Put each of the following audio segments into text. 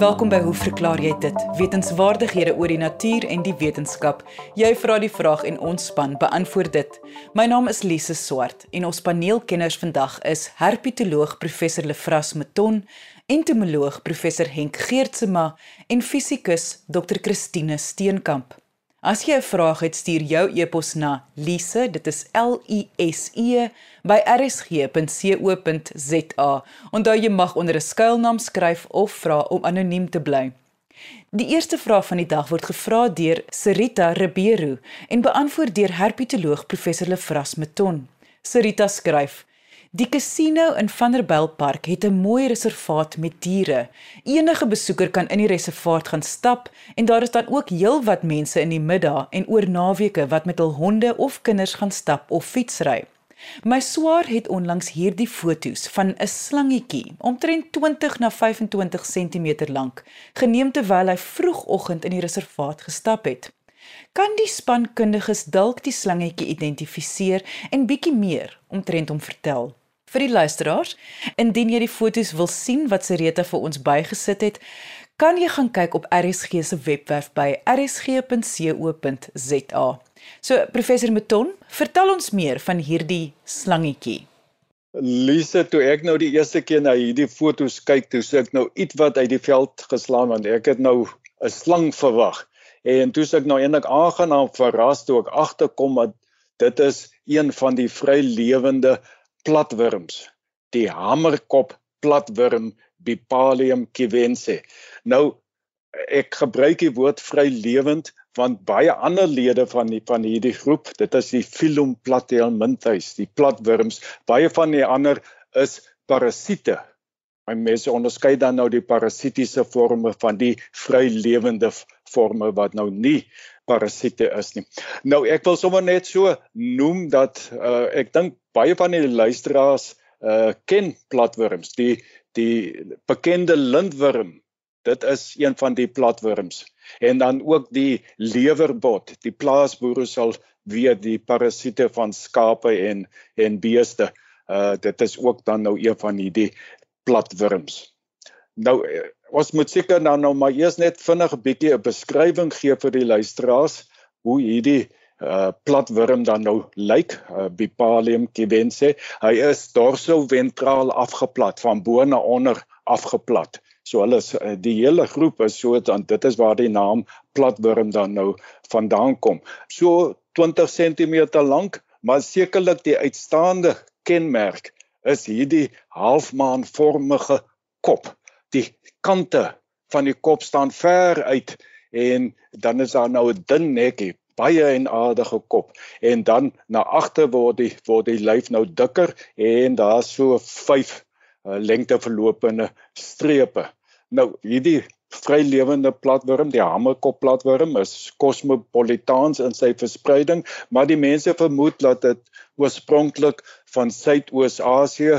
Welkom by Hoe verklaar jy dit? Wetenskapwaardighede oor die natuur en die wetenskap. Jy vra die vraag en ons span beantwoord dit. My naam is Lise Swart en ons paneelkenners vandag is herpetoloog professor Lefras Meton, entomoloog professor Henk Geertsema en fisikus Dr Christine Steenkamp. As jy 'n vraag het, stuur jou e-pos na lise, dit is L I S E by rsg.co.za. Onthou jy mag onder 'n skuilnaam skryf of vra om anoniem te bly. Die eerste vraag van die dag word gevra deur Serita Ribeiro en beantwoord deur herpetoloog professor Lefras Meton. Serita skryf: Die casino in Vanderbijlpark het 'n mooi reservaat met diere. Enige besoeker kan in die reservaat gaan stap en daar is dan ook heelwat mense in die middag en oor naweke wat met hul honde of kinders gaan stap of fietsry. My swaar het onlangs hierdie foto's van 'n slangetjie omtrent 20 na 25 cm lank geneem terwyl hy vroegoggend in die reservaat gestap het. Kan die spankundiges dalk die slangetjie identifiseer en bietjie meer omtrent hom vertel? Vir die luisteraars. Indien jy die foto's wil sien wat Sereta vir ons bygesit het, kan jy gaan kyk op RSG se webwerf by rsg.co.za. So professor Meton, vertel ons meer van hierdie slangetjie. Lise, toe ek nou die eerste keer na hierdie foto's kyk, toe sê ek nou iets wat uit die veld geslaan want ek het nou 'n slang verwag. En toe sê ek nou eintlik aangenaam verras toe ek agterkom dat dit is een van die vrylewende platwurms, die hamerkop platwurm Bipalium kiwense. Nou ek gebruik die woord vrylewend want baie ander lede van die van hierdie groep, dit is die Phylum Platyhelminthes, die platwurms, baie van die ander is parasiete. My mense onderskei dan nou die parasitiese forme van die vrylewende forme wat nou nie parasiete is nie. Nou ek wil sommer net so noem dat uh, ek dink baie van die luisteraars uh ken platwurms. Die die bekende lintworm. Dit is een van die platwurms. En dan ook die lewerbot. Die plaasboere sal weet die parasiete van skape en en beeste. Uh dit is ook dan nou een van hierdie platwurms. Nou ons moet seker dan nou maar eers net vinnig 'n bietjie 'n beskrywing gee vir die luisteraars hoe hierdie uh platwurm dan nou lyk. Uh, Bipalium kiwense hy is dorsoventraal afgeplat van bo na onder afgeplat. So hulle is uh, die hele groep is so dan dit is waar die naam platwurm dan nou vandaan kom. So 20 cm lank maar sekerlik die uitstaande kenmerk is hierdie halfmaanvormige kop die kante van die kop staan ver uit en dan is daar nou 'n dun nekkie baie en aardige kop en dan na agter word die word die lyf nou dikker en daar's so vyf uh, lengteverlopende strepe. Nou hierdie vrylewende platwurm, die hamerkop platwurm is kosmopolitaans in sy verspreiding, maar die mense vermoed dat dit oorspronklik van Suidoos-Asië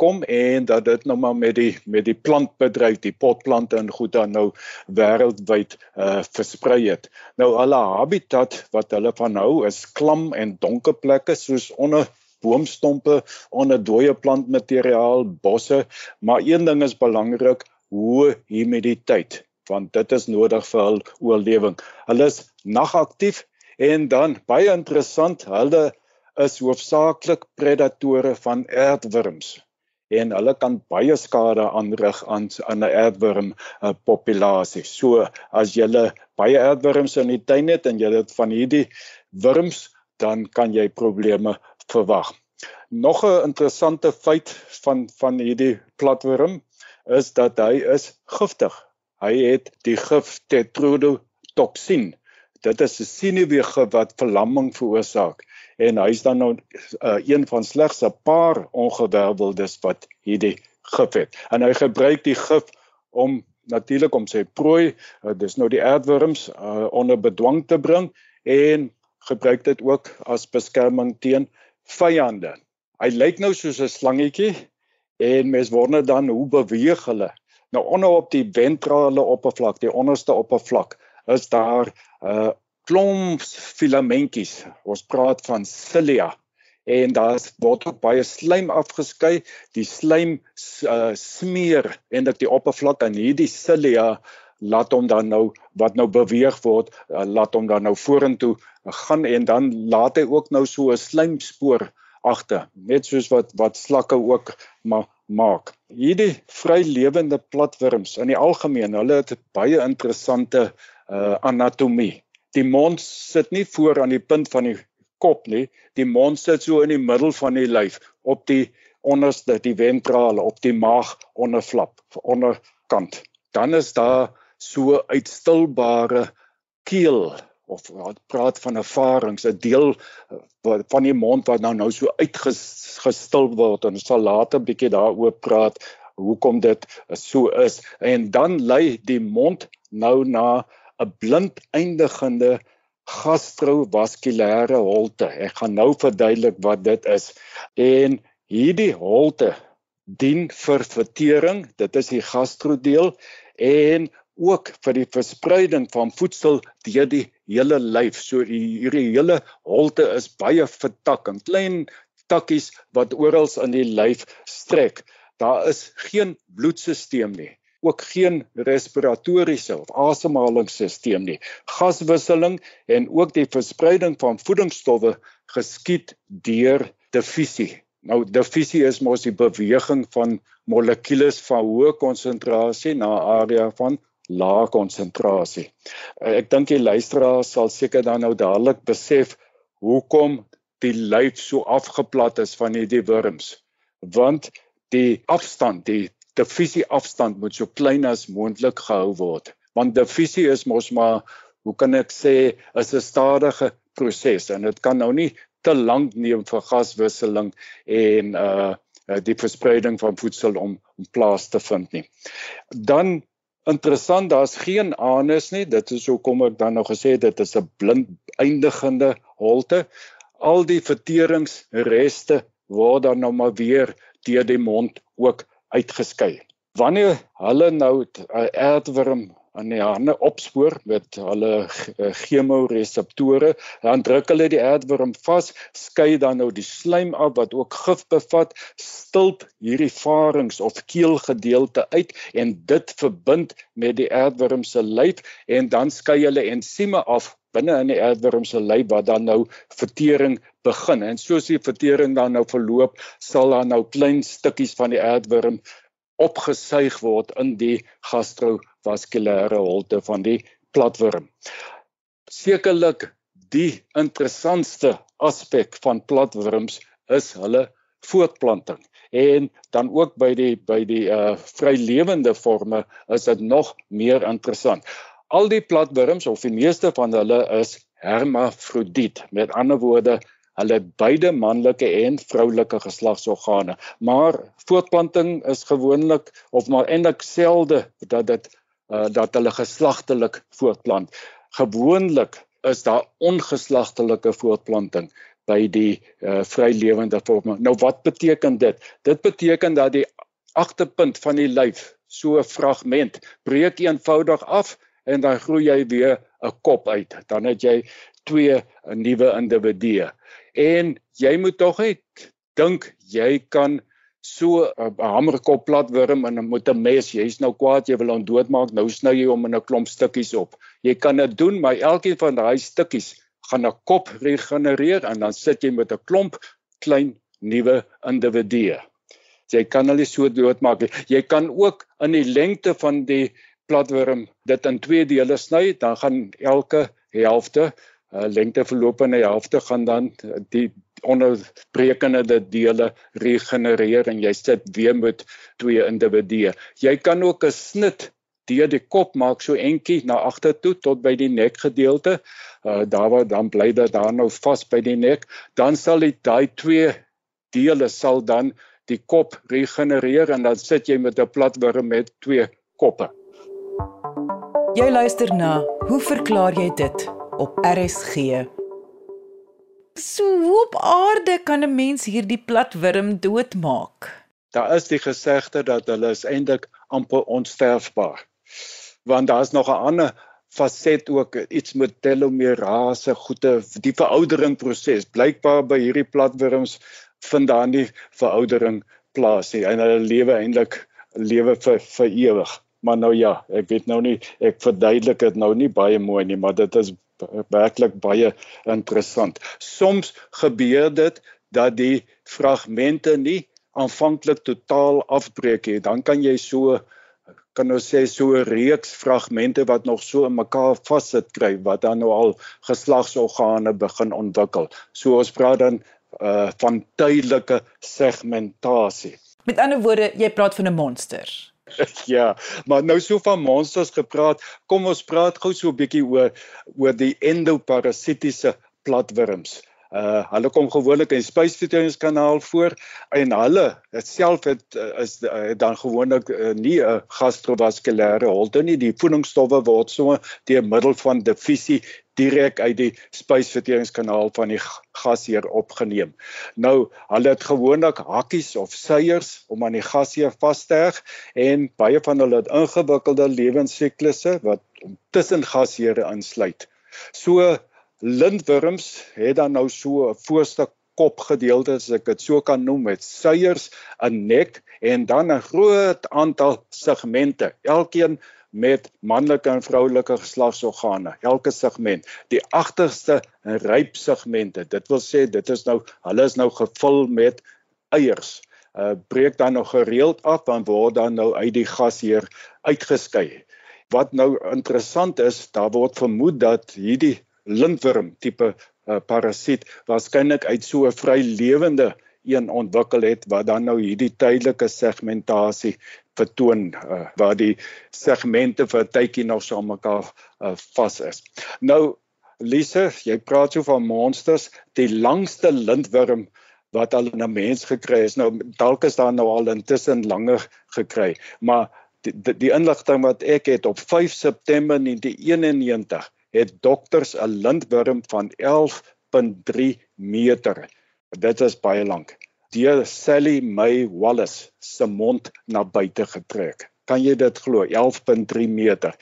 kom en dat dit nou maar met die met die plantbedryf, die potplante en goed dan nou wêreldwyd uh versprei het. Nou hulle habitat wat hulle van hou is klam en donker plekke soos onder boomstompe, onder dooie plantmateriaal, bosse, maar een ding is belangrik, hoë humiditeit, want dit is nodig vir hul oorlewing. Hulle is nagaktief en dan baie interessant, hulle is hoofsaaklik predatore van aardwurms en hulle kan baie skade aanrig aan aan 'n aardwurm uh, populasie. So as jy baie aardwurms in die tuin het en jy het van hierdie wurms, dan kan jy probleme verwag. Nog 'n interessante feit van van hierdie platwurm is dat hy is giftig. Hy het die gif tetrodotoxin. Dit is 'n sineweegif wat verlamming veroorsaak en hy's dan nou uh, een van slegs 'n paar ongewerveldes wat hierdie gif het. En hy gebruik die gif om natuurlik om sy prooi, uh, dis nou die aardwurms uh, onder bedwang te bring en gebruik dit ook as beskerming teen vyande. Hy lyk nou soos 'n slangetjie en mens wonder dan hoe beweeg hulle. Nou onder op die ventrale oppervlak, die onderste oppervlak, is daar 'n uh, klomp filamentjies. Ons praat van cilia en daar word ook baie slijm afgeskei. Die slijm uh, smeer en dit die oppervlak en hierdie cilia laat hom dan nou wat nou beweeg word, uh, laat hom dan nou vorentoe gaan en dan laat hy ook nou so 'n slijmspoor agter, net soos wat wat slakke ook ma maak. Hierdie vrylewende platwurms in die algemeen, hulle het baie interessante uh, anatomie. Die mond sit nie voor aan die punt van die kop nie. Die mond sit so in die middel van die lyf op die onderste, die ventrale, op die maag onderflap, onderkant. Dan is daar so uitstilbare keel of praat van 'n farings, 'n deel van die mond wat nou nou so uitgestil word en ons sal later 'n bietjie daaroor praat hoekom dit so is en dan lei die mond nou na 'n blind eindigende gastrovaskulêre holte. Ek gaan nou verduidelik wat dit is. En hierdie holte dien vir vertering, dit is die gastrodeel en ook vir die verspreiding van voedsel deur die hele lyf. So hierdie hele holte is baie vertak en klein takkies wat oral in die lyf strek. Daar is geen bloedstelsel nie ook geen respiratoriese of asemhalingsstelsel nie. Gaswisseling en ook die verspreiding van voedingsstowwe geskied deur diffusie. Nou diffusie is mos die beweging van molekules van hoë konsentrasie na 'n area van lae konsentrasie. Ek dink die luisteraars sal seker dan nou dadelik besef hoekom die lyf so afgeplat is van hierdie wurms. Want die afstand, die diffusie afstand moet so klein as moontlik gehou word want diffusie is mos maar hoe kan ek sê is 'n stadige proses en dit kan nou nie te lank neem vir gaswisseling en uh die verspreiding van voedsel om om plaas te vind nie. Dan interessant, daar's geen anus nie. Dit is hoekom ek dan nog gesê dit is 'n blind eindigende holte. Al die verteringsreste word dan nou maar weer deur die mond ook uitgeskei. Wanneer hulle nou 'n aardworm aan die hande opspoor met hulle chemoreseptore, dan druk hulle die aardworm vas, skei dan nou die slijm af wat ook gif bevat, stilp hierdie farings of keelgedeelte uit en dit verbind met die aardworm se lyf en dan skei hulle ensieme af binne in die aardworm se lyf wat dan nou vertering begin. En soos die vertering dan nou verloop sal daar nou klein stukkies van die aardworm opgesuig word in die gastrovaskulêre holte van die platworm. Sekerlik die interessantste aspek van platworms is hulle voortplanting en dan ook by die by die uh vrylewende forme is dit nog meer interessant. Al die platwurms of die meeste van hulle is hermafrodiet. Met ander woorde, hulle het beide manlike en vroulike geslagsorgane. Maar voortplanting is gewoonlik of maar eintlik selde dat dit uh, dat hulle geslagtelik voortplant. Gewoonlik is daar ongeslagtelike voortplanting by die uh, vrylewende forme. Nou wat beteken dit? Dit beteken dat die agterpunt van die lyf, so 'n fragment, breek eenvoudig af en dan groei jy weer 'n kop uit. Dan het jy twee nuwe individue. En jy moet tog net dink jy kan so 'n hamerkop platwurm en met 'n mes, jy's nou kwaad, jy wil hom doodmaak, nou sny jy hom in 'n klomp stukkies op. Jy kan dit doen, maar elkeen van daai stukkies gaan 'n kop regenereer en dan sit jy met 'n klomp klein nuwe individue. Jy kan hulle so doodmaak. Jy kan ook in die lengte van die platworm dit in twee dele sny, dan gaan elke helfte uh, lengte verloop in 'n helfte gaan dan die onderbrekende dele regenereer en jy sit weer met twee individue. Jy kan ook 'n snit deur die kop maak so entjie na agter toe tot by die nekgedeelte. Uh daar waar dan bly dit daar nou vas by die nek, dan sal dit daai twee dele sal dan die kop regenereer en dan sit jy met 'n platworm met twee koppe. Jy luister na Hoe verklaar jy dit op RSG? So op aarde kan 'n mens hierdie platwurm doodmaak. Daar is die gesegde dat hulle is eintlik amper onsterfbaar. Want daar's nog 'n ander faset ook iets met telomerase goede die veroudering proses blykbaar by hierdie platwurms vind daar nie veroudering plaas nie en hulle lewe eintlik lewe vir vir ewig maar nou ja ek weet nou nie ek verduidelik dit nou nie baie mooi nie maar dit is werklik baie interessant soms gebeur dit dat die fragmente nie aanvanklik totaal afbreek nie dan kan jy so kan ons sê so 'n reeks fragmente wat nog so in mekaar vassit kry wat dan nou al geslagsorgane begin ontwikkel. So ons praat dan uh van tydelike segmentasie. Met ander woorde, jy praat van 'n monster. ja, maar nou so van monsters gepraat, kom ons praat gou so 'n bietjie oor oor die endoparasitiese platwurms. Uh hulle kom gewoonlik in spysverteringskanaal voor en hulle self het uh, is uh, dan gewoonlik uh, nie 'n gastrovaskulêre holte nie. Die voedingsstowwe word so deur middel van diffusie direk uit die spysverteringskanaal van die gasheer opgeneem. Nou, hulle het gewoonlik hakkies of seiers om aan die gasheer vas te heg en baie van hulle het ingewikkelde lewensiklusse wat tussen gasheere insluit. So lintworms het dan nou so 'n voorste kopgedeelte as ek dit so kan noem met suiers, 'n nek en dan 'n groot aantal segmente, elkeen met manlike en vroulike geslagsorgane, elke segment. Die agterste ryp segmente, dit wil sê dit is nou hulle is nou gevul met eiers. Uh breek dan nog gereeld af en word dan nou uit die gasheer uitgeskei. Wat nou interessant is, daar word vermoed dat hierdie lintworm tipe uh, parasiet waarskynlik uit so 'n vrylewende een ontwikkel het wat dan nou hierdie tydelike segmentasie vertoon uh, waar die segmente vir 'n tydjie nog saam mekaar uh, vas is. Nou Lise, jy praat so van monsters, die langste lintworm wat al 'n mens gekry is. Nou dalk is daar nou al intussen langer gekry, maar die, die, die inligting wat ek het op 5 September 1991 het dokters 'n lintworm van 11.3 meter. Dit is baie lank. Deur Sally May Wallace se mond na buite getrek. Kan jy dit glo? 11.3 meter.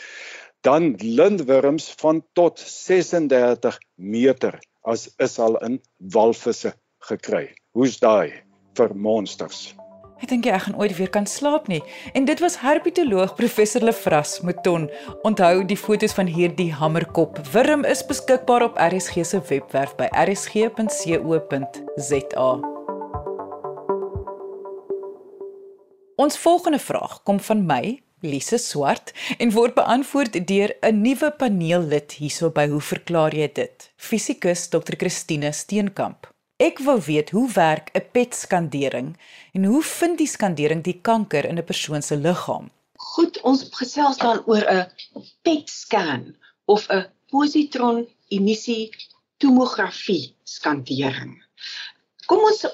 Dan lintworms van tot 36 meter as is al in walvisse gekry. Hoe's daai vir monsters? Ek dink ek gaan ooit weer kan slaap nie. En dit was herpetoloog professor Lefras Mouton. Onthou die foto's van hierdie hamerkop wurm is beskikbaar op RSG se webwerf by rsg.co.za. Ons volgende vraag kom van my, Lise Swart, en word beantwoord deur 'n nuwe paneellid hierso by Hoe verklaar jy dit? Fisikus Dr. Christine Steenkamp. Ek wou weet hoe werk 'n PET-skandering en hoe vind die skandering die kanker in 'n persoon se liggaam? Goed, ons gesels dan oor 'n PET-scan of 'n positron emissie tomografie skandering. Kom ons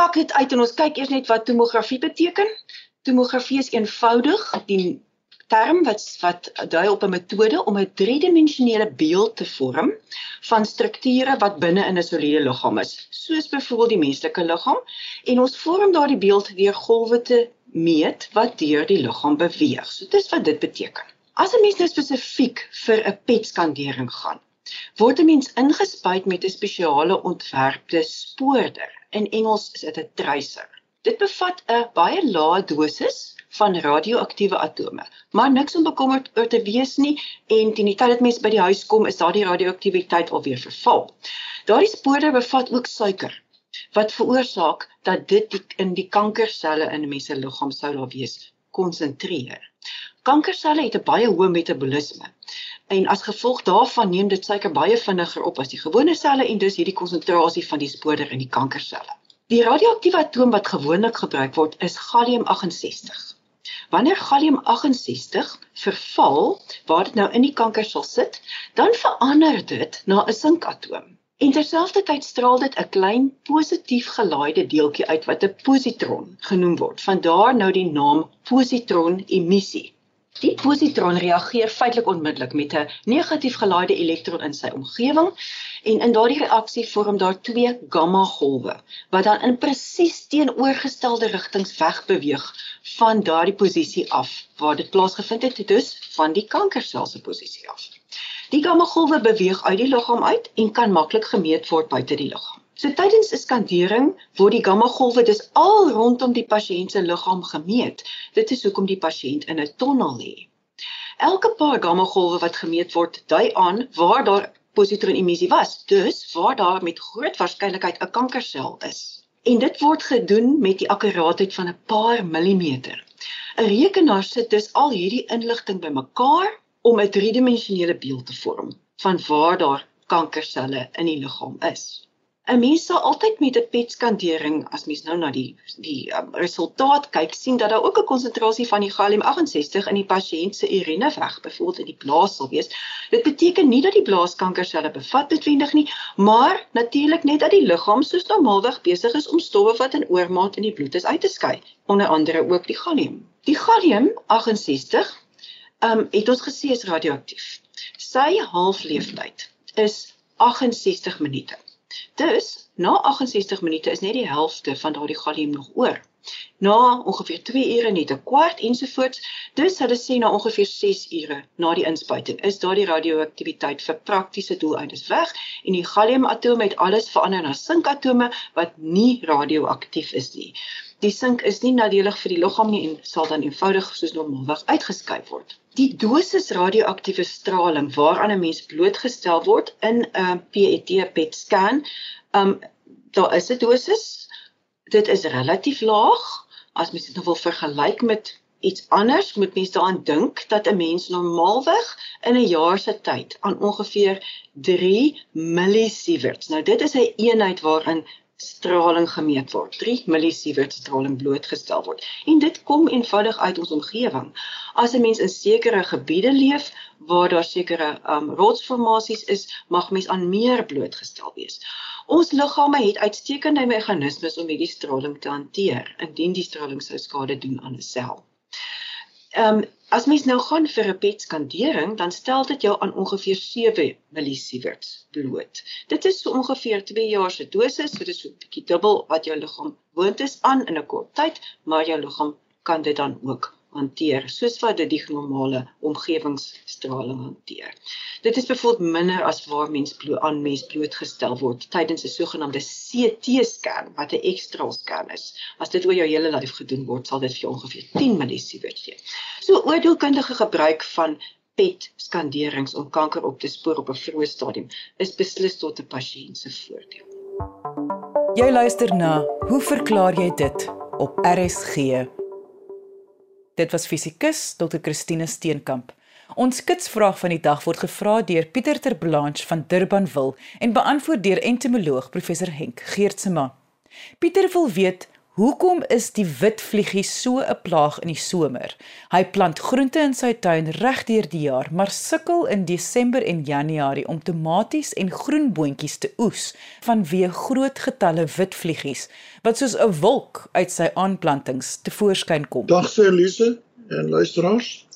pak dit uit en ons kyk eers net wat tomografie beteken. Tomografie is eenvoudig die term wat wat dui op 'n metode om 'n driedimensionele beeld te vorm van strukture wat binne in 'n soliede liggaam is, soos byvoorbeeld die menslike liggaam, en ons vorm daardie beeld deur golwe te meet wat deur die liggaam beweeg. So dis wat dit beteken. As 'n mens nou spesifiek vir 'n PET-skandering gaan, word 'n mens ingespuit met 'n spesiale ontwerpte spoorder. In Engels is dit 'n tracer. Dit bevat 'n baie lae dosis van radioaktiewe atome. Maar niks om bekommerd oor te wees nie en teen die tyd dat mense by die huis kom, is daardie radioaktiwiteit alweer verval. Daardie spore bevat ook suiker wat veroorsaak dat dit die, in die kankerselle in 'n mens se liggaam sou daar wees konsentreer. Kankerselle het 'n baie hoë metabolisme en as gevolg daarvan neem dit suiker baie vinniger op as die gewone selle en dus hierdie konsentrasie van die spoor in die kankerselle. Die radioaktiewe atoom wat gewoonlik gebruik word is gallium 68. Wanneer gallium 68 verval waar dit nou in die kanker sal sit, dan verander dit na 'n sinkatoom. En terselfdertyd straal dit 'n klein positief gelaaide deeltjie uit wat 'n positron genoem word. Vandaar nou die naam positron emissie. Die positron reageer feitelik onmiddellik met 'n negatief gelaaide elektron in sy omgewing en in daardie reaksie vorm daar twee gamma golwe wat dan in presies teenoorgestelde rigtings wegbeweeg van daardie posisie af waar dit plaasgevind het, dus van die kankersel se posisie af. Die gamma-golwe beweeg uit die liggaam uit en kan maklik gemeet word buite die liggaam. So tydens 'n skandering word die gamma-golwe dus al rondom die pasiënt se liggaam gemeet. Dit is hoekom die pasiënt in 'n tonnel lê. Elke paar gamma-golwe wat gemeet word, dui aan waar daar positronemissie was, dus waar daar met groot waarskynlikheid 'n kankersel is. En dit word gedoen met die akkuraatheid van 'n paar millimeter. 'n Rekenaar sit dus al hierdie inligting bymekaar om 'n driedimensionele beeld te vorm van waar daar kankerselle in die liggaam is. 'n Mens sal altyd met 'n PET-skandering as mens nou na die die um, resultaat kyk, sien dat daar ook 'n konsentrasie van die gallium-68 in die pasiënt se urine weg, byvoorbeeld in die blaas sal wees. Dit beteken nie dat die blaaskankerselle bevat noodwendig nie, maar natuurlik net dat die liggaam soos normaalweg besig is om stowwe wat in oormaat in die bloed is uit te skei, onder andere ook die gallium. Die gallium-68 um het ons gesê is radioaktief. Sy halfleeftyd is 68 minute. Dus na 68 minute is net die helfte van daardie gallium nog oor. Na ongeveer 2 ure net 'n kwart ensovoorts, dus hulle sê na ongeveer 6 ure na die inspuiting is daardie radioaktiwiteit vir praktiese doeleindes weg en die galliumatome het alles verander na sinkatome wat nie radioaktief is nie. Die sink is nie nadelig vir die liggaam nie en sal dan eenvoudig soos normaalweg uitgeskei word die dosis radioaktiewe straling waaraan 'n mens blootgestel word in 'n uh, PET PET scan, um daar is 'n dosis. Dit is relatief laag. As mens dit nou wil vergelyk met iets anders, moet mens daaraan dink dat 'n mens normaalweg in 'n jaar se tyd aan ongeveer 3 millisieverts. Nou dit is 'n eenheid waarin straling gemeet word. 3 millisievert straling blootgestel word. En dit kom eenvoudig uit ons omgewing. As 'n mens in sekere gebiede leef waar daar sekere um rotsformasies is, mag mens aan meer blootgestel wees. Ons liggame het uitstekende meganismes om hierdie straling te hanteer indien die straling sou skade doen aan 'n sel. Um as mens nou gaan vir 'n PET skandering, dan stel dit jou aan ongeveer 7 millisieverts bloot. Dit is so ongeveer 2 jaar se dosis, so dis so 'n bietjie dubbel wat jou liggaam woond is aan in 'n kort tyd, maar jou liggaam kan dit dan ook hanteer soos wat dit die normale omgewingsstraling hanteer. Dit is byvoorbeeld minder as waar mens bloot aan mens blootgestel word tydens 'n sogenaamde CT-scan wat 'n ekstra scan is. As dit oor jou hele lyf gedoen word, sal dit vir jou ongeveer 10 millisievert gee. So oordeelkundige gebruik van PET skanderings om kanker op te spoor op 'n vroeë stadium is beslis tot 'n pasiënt se voordeel. Jy luister na, hoe verklaar jy dit op RSG? Dit was fisikus Dr. Christine Steenkamp. Ons kitsvraag van die dag word gevra deur Pieter Terblanche van Durbanville en beantwoord deur entomoloog professor Henk Geertsma. Pieter wil weet Hoekom is die wit vliegie so 'n plaag in die somer? Hy plant groente in sy tuin regdeur die jaar, maar sukkel in Desember en Januarie om tomaties en groenboontjies te oes vanweë groot getalle wit vliegies wat soos 'n wolk uit sy aanplantings te voorskyn kom. Dag sê Elise en luisteraars.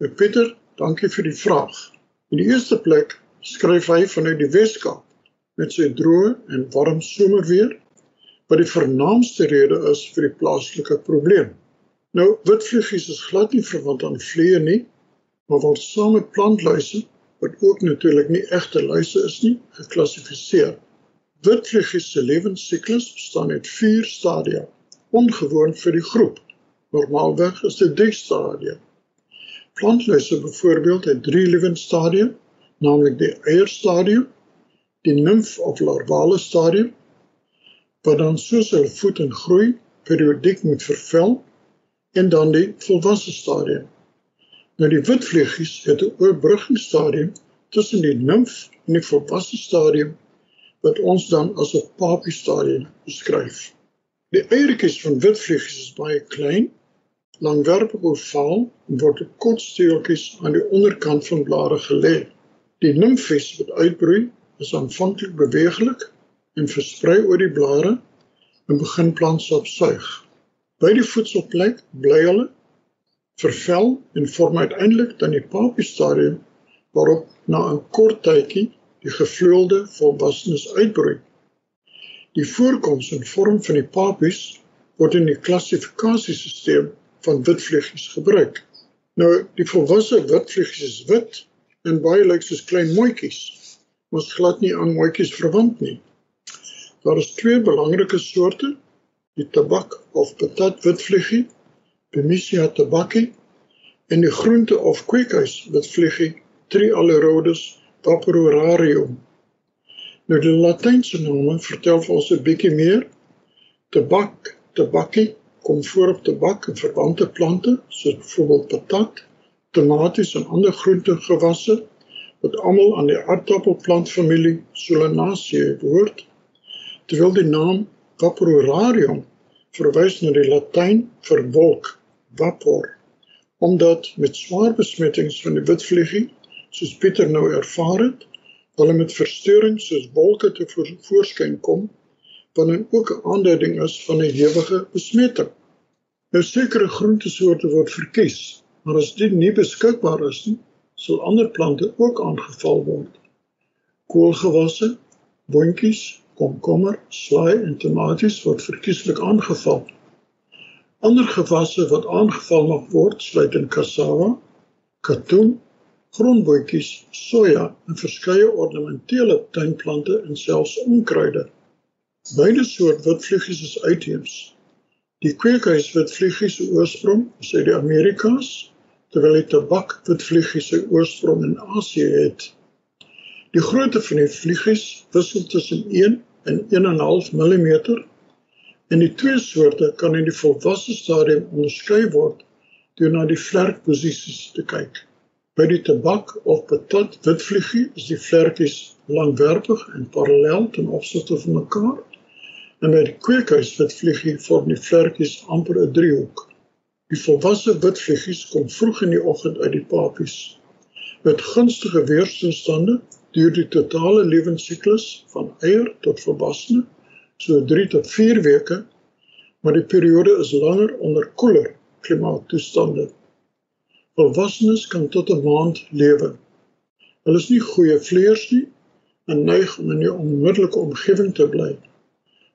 Ek Pieter, dankie vir die vraag. In die eerste plek skryf hy vanuit die Weskaap met sy droë en warm somerweer wat die vernaamste rede is vir die plaaslike probleem. Nou, witvliegies is glad nie verwant aan vliee nie, maar word saam met plantluise, wat ook natuurlik nie egte luise is nie, geklassifiseer. Witvliegies se lewensiklus bestaan uit 4 stadia, ongewoon vir die groep. Normaalweg is dit 3 stadia. Plantluise byvoorbeeld het 3 lewensstadia, naamlik die eierstadium, die nimf of larvale stadium wat dan soos hulle voed en groei periodiek moet vervel en dan die volwasse stadium. Nou die witvliegies het 'n oorbruggingsstadium tussen die nimf en die volwasse stadium wat ons dan as 'n papie stadium beskryf. Die eiertjies van witvliegies is baie klein, langwerpig ovaal en word op kort steeltjies aan die onderkant van blare gelê. Die nimfies wat uitbroei is aanvanklik beweeglik en versprei oor die blare en begin plantsap suig. By die voedselplek bly hulle vervel en vorm uiteindelik dan die papie stadium waarop na 'n kort tydjie die gevleelde volwassenes uitbroei. Die voorkoms en vorm van die papies word in die klassifikasiesisteem van witvliegies gebruik. Nou die volwasse witvliegies is wit en baie lyk soos klein mooitjies. Ons glad nie aan mooitjies verwant nie. Daar is twee belangrike soorte, die tabak of patat witvliegie, Bemisia tabaki, en die groente of kweekhuis witvliegie, Trialerodus paparorarium. Nou die Latynse name vertel vir ons 'n bietjie meer. Tabak, tabaki kom voor op tabak en verwante plante, soos byvoorbeeld patat, tomaties en ander groentegewasse wat almal aan die aardappelplantfamilie Solanaceae behoort terwyl die naam Vaporarium verwys na die Latyn vir wolk, vapor, omdat met swaar besmettings van die witvliegie, soos Pieter nou ervaar het, hulle met verstoring soos wolke te voorskyn kom, wat dan ook 'n aanduiding is van 'n ewige besmetting. Nou sekere groentesoorte word verkies, maar as dit nie beskikbaar is nie, sal ander plante ook aangeval word. Koolgewasse, boontjies, komkommer, slaai en tomaties word verkieslik aangeval. Ander gewasse wat aangeval mag word, sluit in cassava, katoen, grondbootjies, soja en verskeie ornamentele tuinplante en selfs onkruide. Beide soort witvliegies is uitheems. Die kweekhuis witvliegies se oorsprong is uit die Amerikas, terwyl die tabak witvliegies se oorsprong in Asië het. Die grootte van die vliegies wissel tussen 1 en 1.5 mm en die twee soorte kan in die volwasse stadium onderskei word deur na die vlerkposisies te kyk. By die tabak of patat witvliegie is die vlerkies langwerpig en parallel ten opsigte van mekaar. En by die kweekhuis witvliegie vorm die vlerkies amper 'n driehoek. Die volwasse witvliegies kom vroeg in die oggend uit die papies. Met gunstige weerstoestande duur die totale lewensiklus van eier tot volwassene so 3 tot 4 weke, maar die periode is langer onder koeler klimaattoestande. Volwassenes kan tot 'n maand lewe. Hulle is nie goeie vleiers nie en neig om in 'n onmiddellike omgewing te bly.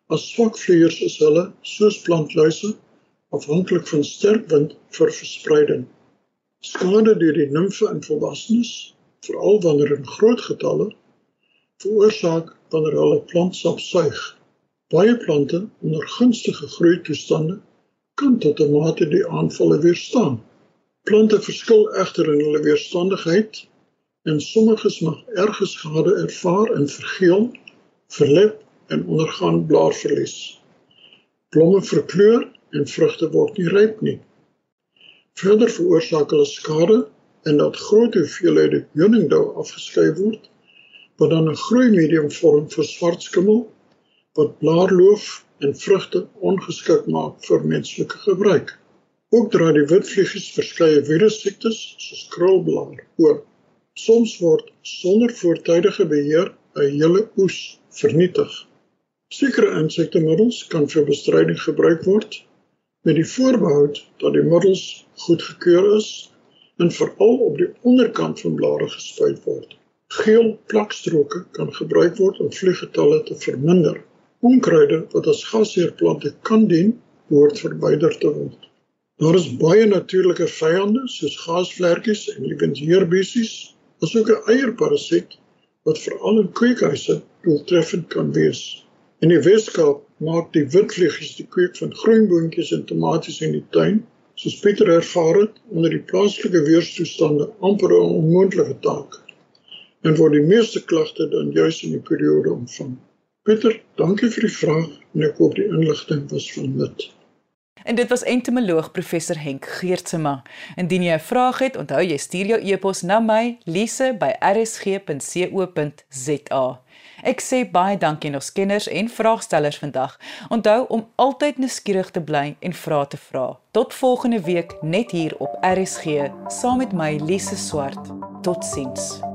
As swak vleiers is hulle, soos plantluise, afhanklik van sterk wind vir verspreiding. Skade deur die nimfe in volwassenes veral wanneer in groot getalle veroorsaak wanneer hulle plantsap suig. Baie plante onder gunstige groeitoestande kan tot 'n mate die aanvalle weerstaan. Plante verskil egter in hulle weerstandigheid en sommiges mag erge skade ervaar en vergeel, verlep en ondergaan blaarverlies. Blomme verkleur en vrugte word nie ryp nie. Verder veroorsaak hulle skade en dat groot hoeveelhede honingdou afgeskei word wat dan 'n groei medium vorm vir swartskimmel wat blaarloof en vrugte ongeskik maak vir menslike gebruik. Ook dra die witvliegies verskeie virussiektes soos krulblaar oor. Soms word sonder voortydige beheer 'n hele oes vernietig. Sekere insektemiddels kan vir bestryding gebruik word met die voorbehou dat die middels goedgekeur is en veral op die onderkant van blare gespuit word. Geel plakstroke kan gebruik word om vlieggetalle te verminder. Onkruide wat as gasheerplante kan dien, behoort verwyder te word. Daar is baie natuurlike vyande soos gaasvlekkies en lewensheerbesies, asook 'n eierparasiet wat veral in kweekhuise doeltreffend kan wees. In die Weskaap maak die witvliegies die kweek van groenboontjies en tomaties in die tuin soos Pieter ervaar het onder die plaaslike weerstoestande amper 'n onmoontlike taak en word die meeste klagte dan juis in die periode ontvang. Pieter, dankie vir die vraag en ek hoop die inligting was van nut. En dit was entomoloog professor Henk Geertsema. Indien jy 'n vraag het, onthou jy stuur jou e-pos na my lise@rsg.co.za. Ek sê baie dankie aan ons kenners en vraagstellers vandag. Onthou om altyd nuuskierig te bly en vrae te vra. Tot volgende week net hier op RSG saam met my Lise Swart. Totsiens.